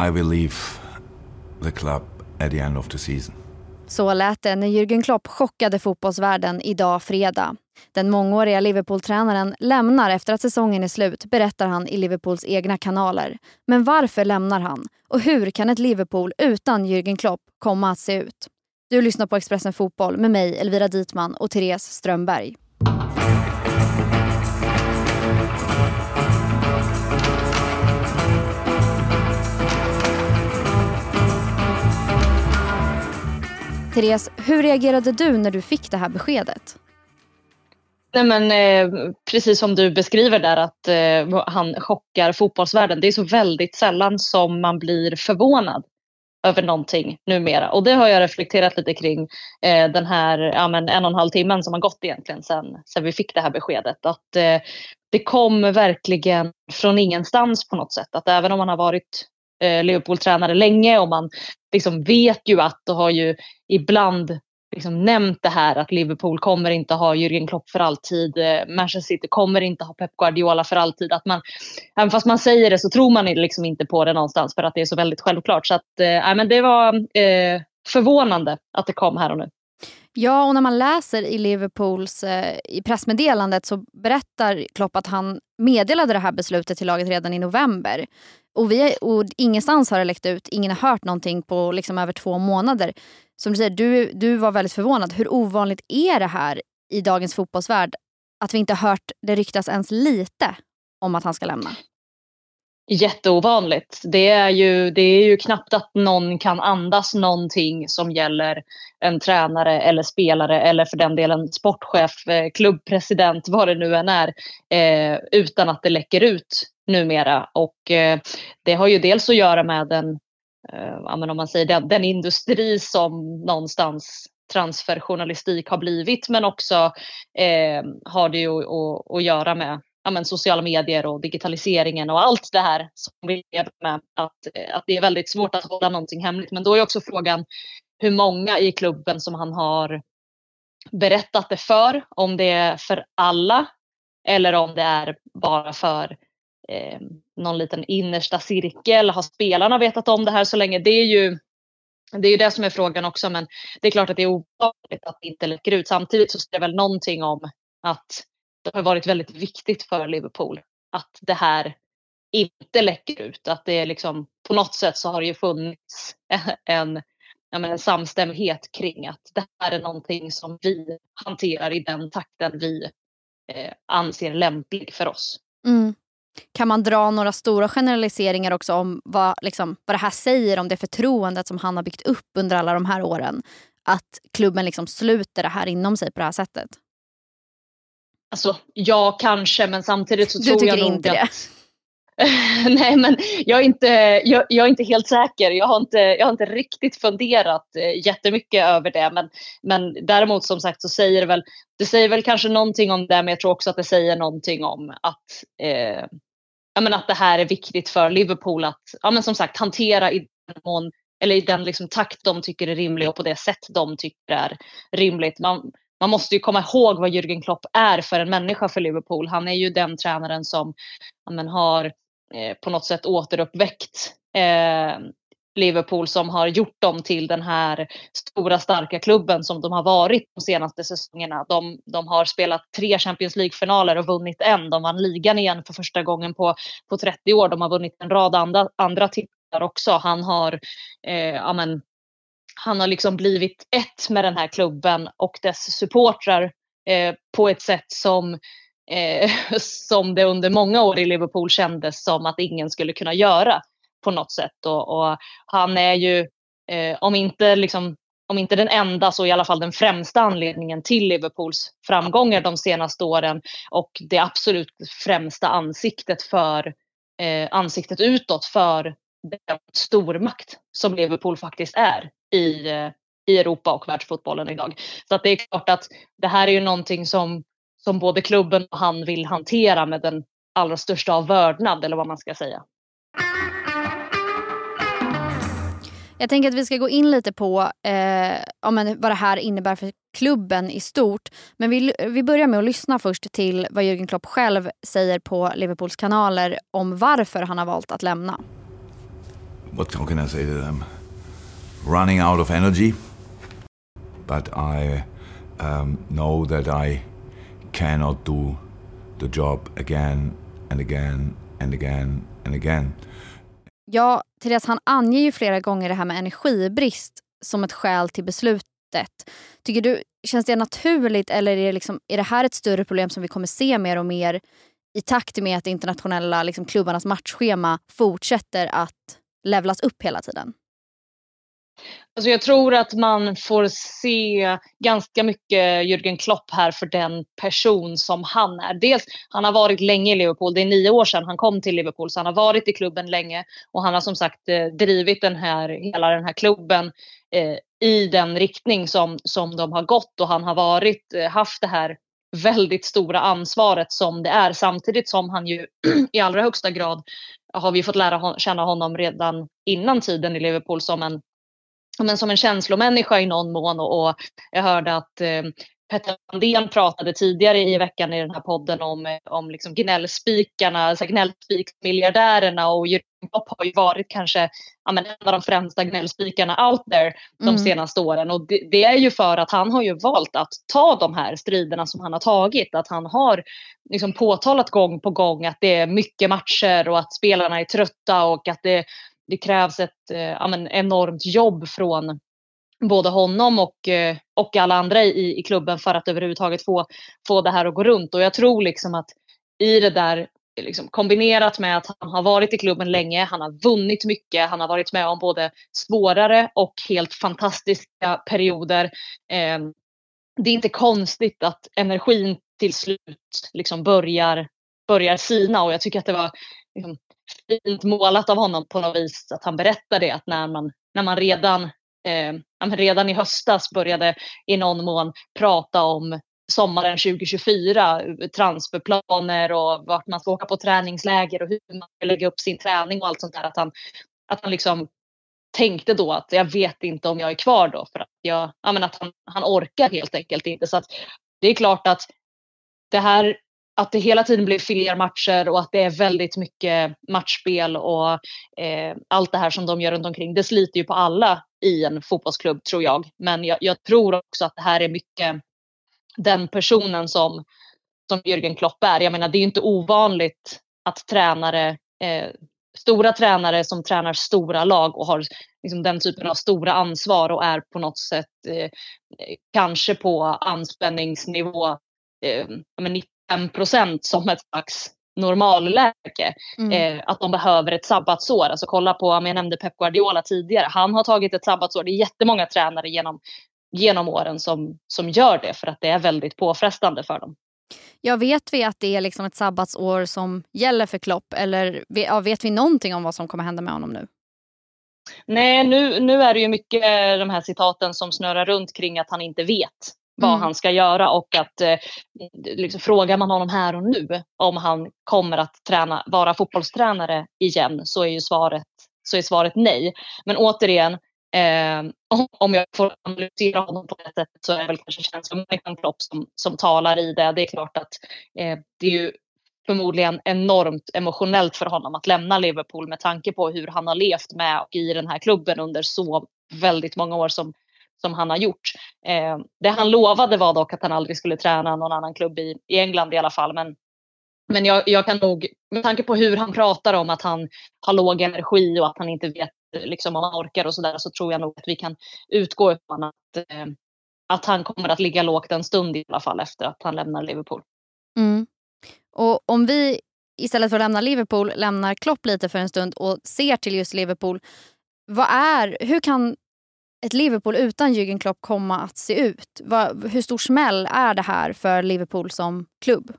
I will leave the club at the end of the season. Så lät det när Jürgen Klopp chockade fotbollsvärlden idag fredag. Den mångåriga Liverpool-tränaren lämnar efter att säsongen är slut, berättar han i Liverpools egna kanaler. Men varför lämnar han? Och hur kan ett Liverpool utan Jürgen Klopp komma att se ut? Du lyssnar på Expressen Fotboll med mig, Elvira Ditman och Therese Strömberg. Therese, hur reagerade du när du fick det här beskedet? Nej, men, eh, precis som du beskriver där att eh, han chockar fotbollsvärlden. Det är så väldigt sällan som man blir förvånad över någonting numera. Och det har jag reflekterat lite kring eh, den här ja, men en och en halv timmen som har gått egentligen sen, sen vi fick det här beskedet. Att eh, det kom verkligen från ingenstans på något sätt. Att även om man har varit eh, Liverpool-tränare länge och man liksom vet ju att och har ju ibland liksom nämnt det här att Liverpool kommer inte ha Jürgen Klopp för alltid. Eh, Manchester City kommer inte ha Pep Guardiola för alltid. Att man, även fast man säger det så tror man liksom inte på det någonstans för att det är så väldigt självklart. Så att, eh, men det var eh, förvånande att det kom här och nu. Ja, och när man läser i Liverpools eh, i pressmeddelandet så berättar Klopp att han meddelade det här beslutet till laget redan i november. Och, vi, och ingenstans har det läckt ut, ingen har hört någonting på liksom över två månader. Som du säger, du, du var väldigt förvånad. Hur ovanligt är det här i dagens fotbollsvärld att vi inte har hört det ryktas ens lite om att han ska lämna? Jätteovanligt. Det är, ju, det är ju knappt att någon kan andas någonting som gäller en tränare eller spelare eller för den delen sportchef, eh, klubbpresident, vad det nu än är, eh, utan att det läcker ut numera. Och eh, det har ju dels att göra med den, eh, om man säger den, den industri som någonstans transferjournalistik har blivit men också eh, har det ju att, att göra med ja, men, sociala medier och digitaliseringen och allt det här som vi lever med. Att, eh, att det är väldigt svårt att hålla någonting hemligt. Men då är också frågan hur många i klubben som han har berättat det för. Om det är för alla eller om det är bara för eh, någon liten innersta cirkel. Har spelarna vetat om det här så länge? Det är ju det är ju det som är frågan också men det är klart att det är ovanligt att det inte läcker ut. Samtidigt så säger det väl någonting om att det har varit väldigt viktigt för Liverpool att det här inte läcker ut. Att det är liksom, på något sätt så har det ju funnits en, menar, en samstämmighet kring att det här är någonting som vi hanterar i den takten vi eh, anser lämplig för oss. Mm. Kan man dra några stora generaliseringar också om vad, liksom, vad det här säger om det förtroendet som han har byggt upp under alla de här åren? Att klubben liksom sluter det här inom sig på det här sättet? Alltså ja, kanske, men samtidigt så du tror jag nog inte det? att... Nej, men jag är, inte, jag, jag, är inte helt säker. Jag har inte, jag har inte riktigt funderat eh, jättemycket över det. Men, men däremot som sagt så säger det väl, det säger väl kanske någonting om det, men jag tror också att det säger någonting om att, eh, ja, men att det här är viktigt för Liverpool att, ja, men som sagt, hantera i den mån eller i den liksom takt de tycker är rimlig och på det sätt de tycker är rimligt. Man, man måste ju komma ihåg vad Jürgen Klopp är för en människa för Liverpool. Han är ju den tränaren som men, har eh, på något sätt återuppväckt eh, Liverpool som har gjort dem till den här stora starka klubben som de har varit de senaste säsongerna. De, de har spelat tre Champions League-finaler och vunnit en. De vann ligan igen för första gången på, på 30 år. De har vunnit en rad andra, andra titlar också. Han har eh, ja, men, han har liksom blivit ett med den här klubben och dess supportrar eh, på ett sätt som, eh, som det under många år i Liverpool kändes som att ingen skulle kunna göra på något sätt. Och, och han är ju, eh, om, inte liksom, om inte den enda så i alla fall den främsta anledningen till Liverpools framgångar de senaste åren och det absolut främsta ansiktet för eh, ansiktet utåt för den stormakt som Liverpool faktiskt är i, i Europa och världsfotbollen idag. Så att det är klart att det här är ju någonting som, som både klubben och han vill hantera med den allra största av vördnad eller vad man ska säga. Jag tänker att vi ska gå in lite på eh, vad det här innebär för klubben i stort. Men vi, vi börjar med att lyssna först till vad Jürgen Klopp själv säger på Liverpools kanaler om varför han har valt att lämna what can I say to them? Running out of energy, but I um, know that I cannot do the job again and again and again and again. Ja, Therese han anger ju flera gånger det här med energibrist som ett skäl till beslutet. Tycker du, känns det naturligt eller är det, liksom, är det här ett större problem som vi kommer se mer och mer i takt med att de internationella liksom, klubbarnas matchschema fortsätter att levlas upp hela tiden? Alltså jag tror att man får se ganska mycket Jürgen Klopp här för den person som han är. Dels, han har varit länge i Liverpool. Det är nio år sedan han kom till Liverpool så han har varit i klubben länge och han har som sagt eh, drivit den här, hela den här klubben eh, i den riktning som, som de har gått och han har varit, eh, haft det här väldigt stora ansvaret som det är samtidigt som han ju i allra högsta grad har vi fått lära känna honom redan innan tiden i Liverpool som en men som en känslomänniska i någon mån och, och jag hörde att eh, Petter Landén pratade tidigare i veckan i den här podden om, eh, om liksom gnällspikarna, alltså gnällspikmiljardärerna och Jürgen Klopp har ju varit kanske ja, men en av de främsta gnällspikarna out there de mm. senaste åren. Och det, det, är ju för att han har ju valt att ta de här striderna som han har tagit. Att han har liksom påtalat gång på gång att det är mycket matcher och att spelarna är trötta och att det det krävs ett eh, ja, men enormt jobb från både honom och, eh, och alla andra i, i klubben för att överhuvudtaget få, få det här att gå runt. Och jag tror liksom att i det där liksom, kombinerat med att han har varit i klubben länge, han har vunnit mycket, han har varit med om både svårare och helt fantastiska perioder. Eh, det är inte konstigt att energin till slut liksom börjar, börjar sina och jag tycker att det var liksom, fint målat av honom på något vis att han berättar det att när man, när man redan, eh, redan i höstas började i någon mån prata om sommaren 2024, transferplaner och vart man ska åka på träningsläger och hur man ska lägga upp sin träning och allt sånt där. Att han, att han liksom tänkte då att jag vet inte om jag är kvar då för att, jag, ja, men att han, han orkar helt enkelt inte. Så att det är klart att det här att det hela tiden blir fler matcher och att det är väldigt mycket matchspel och eh, allt det här som de gör runt omkring. Det sliter ju på alla i en fotbollsklubb tror jag. Men jag, jag tror också att det här är mycket den personen som, som Jürgen Klopp är. Jag menar det är inte ovanligt att tränare, eh, stora tränare som tränar stora lag och har liksom den typen av stora ansvar och är på något sätt eh, kanske på anspänningsnivå eh, 5 procent som ett slags normalläge. Mm. Eh, att de behöver ett sabbatsår. Alltså kolla på, jag nämnde Pep Guardiola tidigare. Han har tagit ett sabbatsår. Det är jättemånga tränare genom, genom åren som, som gör det för att det är väldigt påfrestande för dem. Ja, vet vi att det är liksom ett sabbatsår som gäller för Klopp eller ja, vet vi någonting om vad som kommer hända med honom nu? Nej, nu, nu är det ju mycket de här citaten som snurrar runt kring att han inte vet vad mm. han ska göra och att eh, liksom, frågar man honom här och nu om han kommer att träna, vara fotbollstränare igen så är ju svaret, så är svaret nej. Men återigen, eh, om jag får analysera honom på det sättet så är det väl kanske känslomänniskan Klopp som, som talar i det. Det är klart att eh, det är ju förmodligen enormt emotionellt för honom att lämna Liverpool med tanke på hur han har levt med och i den här klubben under så väldigt många år som som han har gjort. Eh, det han lovade var dock att han aldrig skulle träna någon annan klubb i, i England i alla fall. Men, men jag, jag kan nog, med tanke på hur han pratar om att han har låg energi och att han inte vet liksom, om han orkar och sådär så tror jag nog att vi kan utgå ifrån att, eh, att han kommer att ligga lågt en stund i alla fall efter att han lämnar Liverpool. Mm. Och om vi istället för att lämna Liverpool lämnar Klopp lite för en stund och ser till just Liverpool. Vad är, hur kan ett Liverpool utan Jürgen Klopp komma att se ut? hur stor smäll är det här för Liverpool som klubb?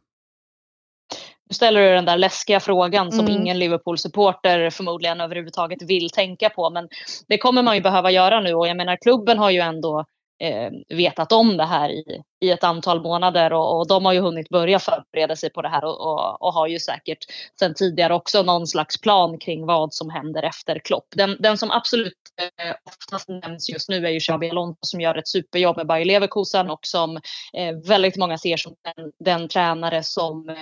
Nu ställer du den där läskiga frågan som mm. ingen Liverpool-supporter förmodligen överhuvudtaget vill tänka på. Men det kommer man ju behöva göra nu och jag menar klubben har ju ändå eh, vetat om det här i, i ett antal månader och, och de har ju hunnit börja förbereda sig på det här och, och, och, har ju säkert sedan tidigare också någon slags plan kring vad som händer efter Klopp. Den, den som absolut eh, oftast nämns just nu är ju Xabi Alonso som gör ett superjobb med Bayer Leverkusen och som eh, väldigt många ser som den, den tränare som eh,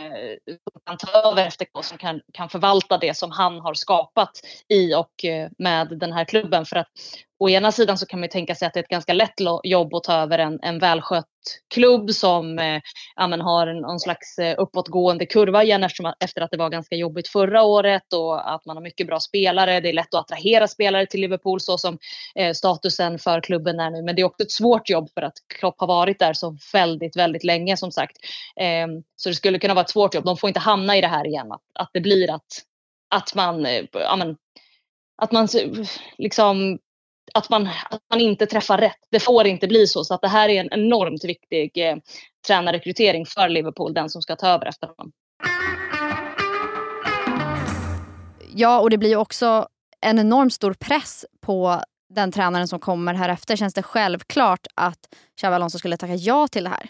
kan ta över efter Klopp, som kan, kan förvalta det som han har skapat i och eh, med den här klubben. För att å ena sidan så kan man ju tänka sig att det är ett ganska lätt jobb att ta över en, en välskött klubb som eh, ja, har en, någon slags eh, uppåtgående kurva igen eftersom, efter att det var ganska jobbigt förra året och att man har mycket bra spelare. Det är lätt att attrahera spelare till Liverpool så som eh, statusen för klubben är nu. Men det är också ett svårt jobb för att Klopp har varit där så väldigt, väldigt länge som sagt. Eh, så det skulle kunna vara ett svårt jobb. De får inte hamna i det här igen, att, att det blir att, att man, eh, ja, men, att man liksom att man, att man inte träffar rätt. Det får inte bli så. Så att det här är en enormt viktig eh, tränarrekrytering för Liverpool, den som ska ta över efter honom. Ja, och det blir också en enormt stor press på den tränaren som kommer här efter. Känns det självklart att Xabi Alonso skulle tacka ja till det här?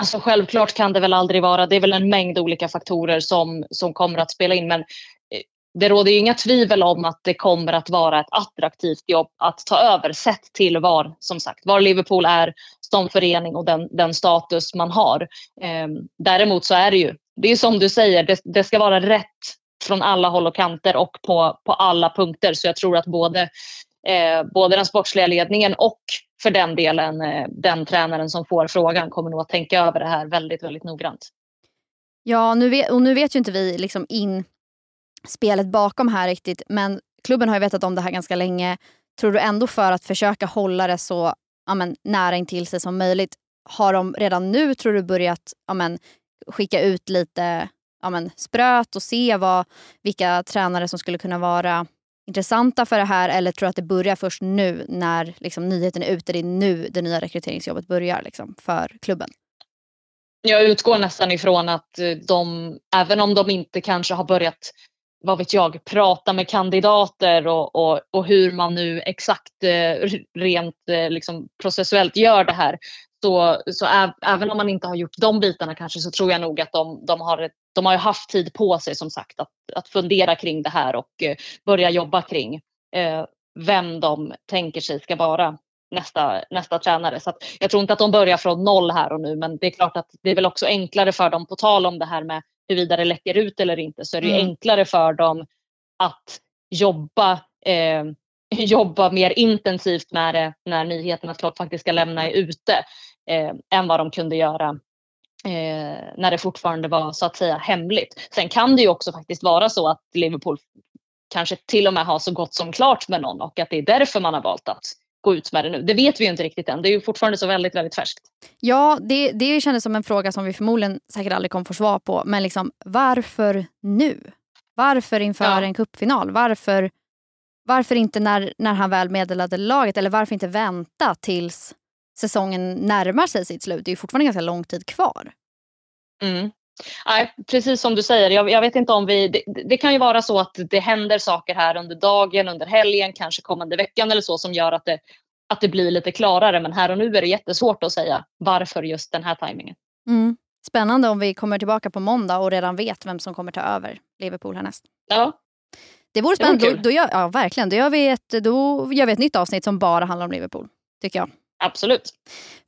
Alltså självklart kan det väl aldrig vara. Det är väl en mängd olika faktorer som, som kommer att spela in. Men det råder ju inga tvivel om att det kommer att vara ett attraktivt jobb att ta över sett till var, som sagt, var Liverpool är som förening och den, den status man har. Eh, däremot så är det ju, det är som du säger, det, det, ska vara rätt från alla håll och kanter och på, på alla punkter. Så jag tror att både, eh, både den sportsliga ledningen och för den delen eh, den tränaren som får frågan kommer nog att tänka över det här väldigt, väldigt noggrant. Ja, nu vet, och nu vet ju inte vi liksom in spelet bakom här riktigt. Men klubben har ju vetat om det här ganska länge. Tror du ändå för att försöka hålla det så ja, men, nära intill sig som möjligt, har de redan nu tror du börjat ja, men, skicka ut lite ja, men, spröt och se vad, vilka tränare som skulle kunna vara intressanta för det här eller tror du att det börjar först nu när liksom, nyheten är ute? Det är nu det nya rekryteringsjobbet börjar liksom, för klubben. Jag utgår nästan ifrån att eh, de, även om de inte kanske har börjat vad vet jag, prata med kandidater och, och, och hur man nu exakt eh, rent eh, liksom processuellt gör det här. Så, så även om man inte har gjort de bitarna kanske så tror jag nog att de, de, har, de har haft tid på sig som sagt att, att fundera kring det här och eh, börja jobba kring eh, vem de tänker sig ska vara nästa, nästa tränare. Så jag tror inte att de börjar från noll här och nu men det är klart att det är väl också enklare för dem på tal om det här med huruvida det läcker ut eller inte så är det mm. enklare för dem att jobba, eh, jobba mer intensivt med det när nyheten att Klopp faktiskt ska lämna är ute eh, än vad de kunde göra eh, när det fortfarande var så att säga hemligt. Sen kan det ju också faktiskt vara så att Liverpool kanske till och med har så gott som klart med någon och att det är därför man har valt att gå ut med det nu. Det vet vi ju inte riktigt än. Det är ju fortfarande så väldigt, väldigt färskt. Ja, det, det kändes som en fråga som vi förmodligen säkert aldrig kommer få svar på. Men liksom, varför nu? Varför inför ja. en kuppfinal? Varför, varför inte när, när han väl meddelade laget? Eller varför inte vänta tills säsongen närmar sig sitt slut? Det är ju fortfarande ganska lång tid kvar. Mm. Nej, precis som du säger. Jag, jag vet inte om vi... Det, det, kan ju vara så att det händer saker här under dagen, under helgen, kanske kommande veckan eller så som gör att det, att det blir lite klarare. Men här och nu är det jättesvårt att säga varför just den här tajmingen. Mm. Spännande om vi kommer tillbaka på måndag och redan vet vem som kommer ta över Liverpool härnäst. Ja. Det vore spännande. Det vore då, då gör, ja, verkligen. Då gör, vi ett, då gör vi ett nytt avsnitt som bara handlar om Liverpool. Tycker jag. Absolut.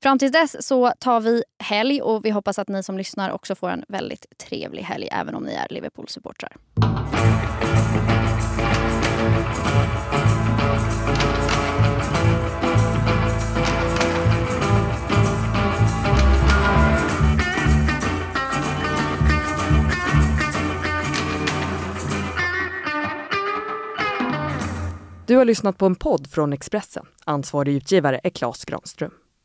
Fram tills dess så tar vi helg och vi hoppas att ni som lyssnar också får en väldigt trevlig helg även om ni är Liverpool-supportrar. Du har lyssnat på en podd från Expressen. Ansvarig utgivare är Klas Granström.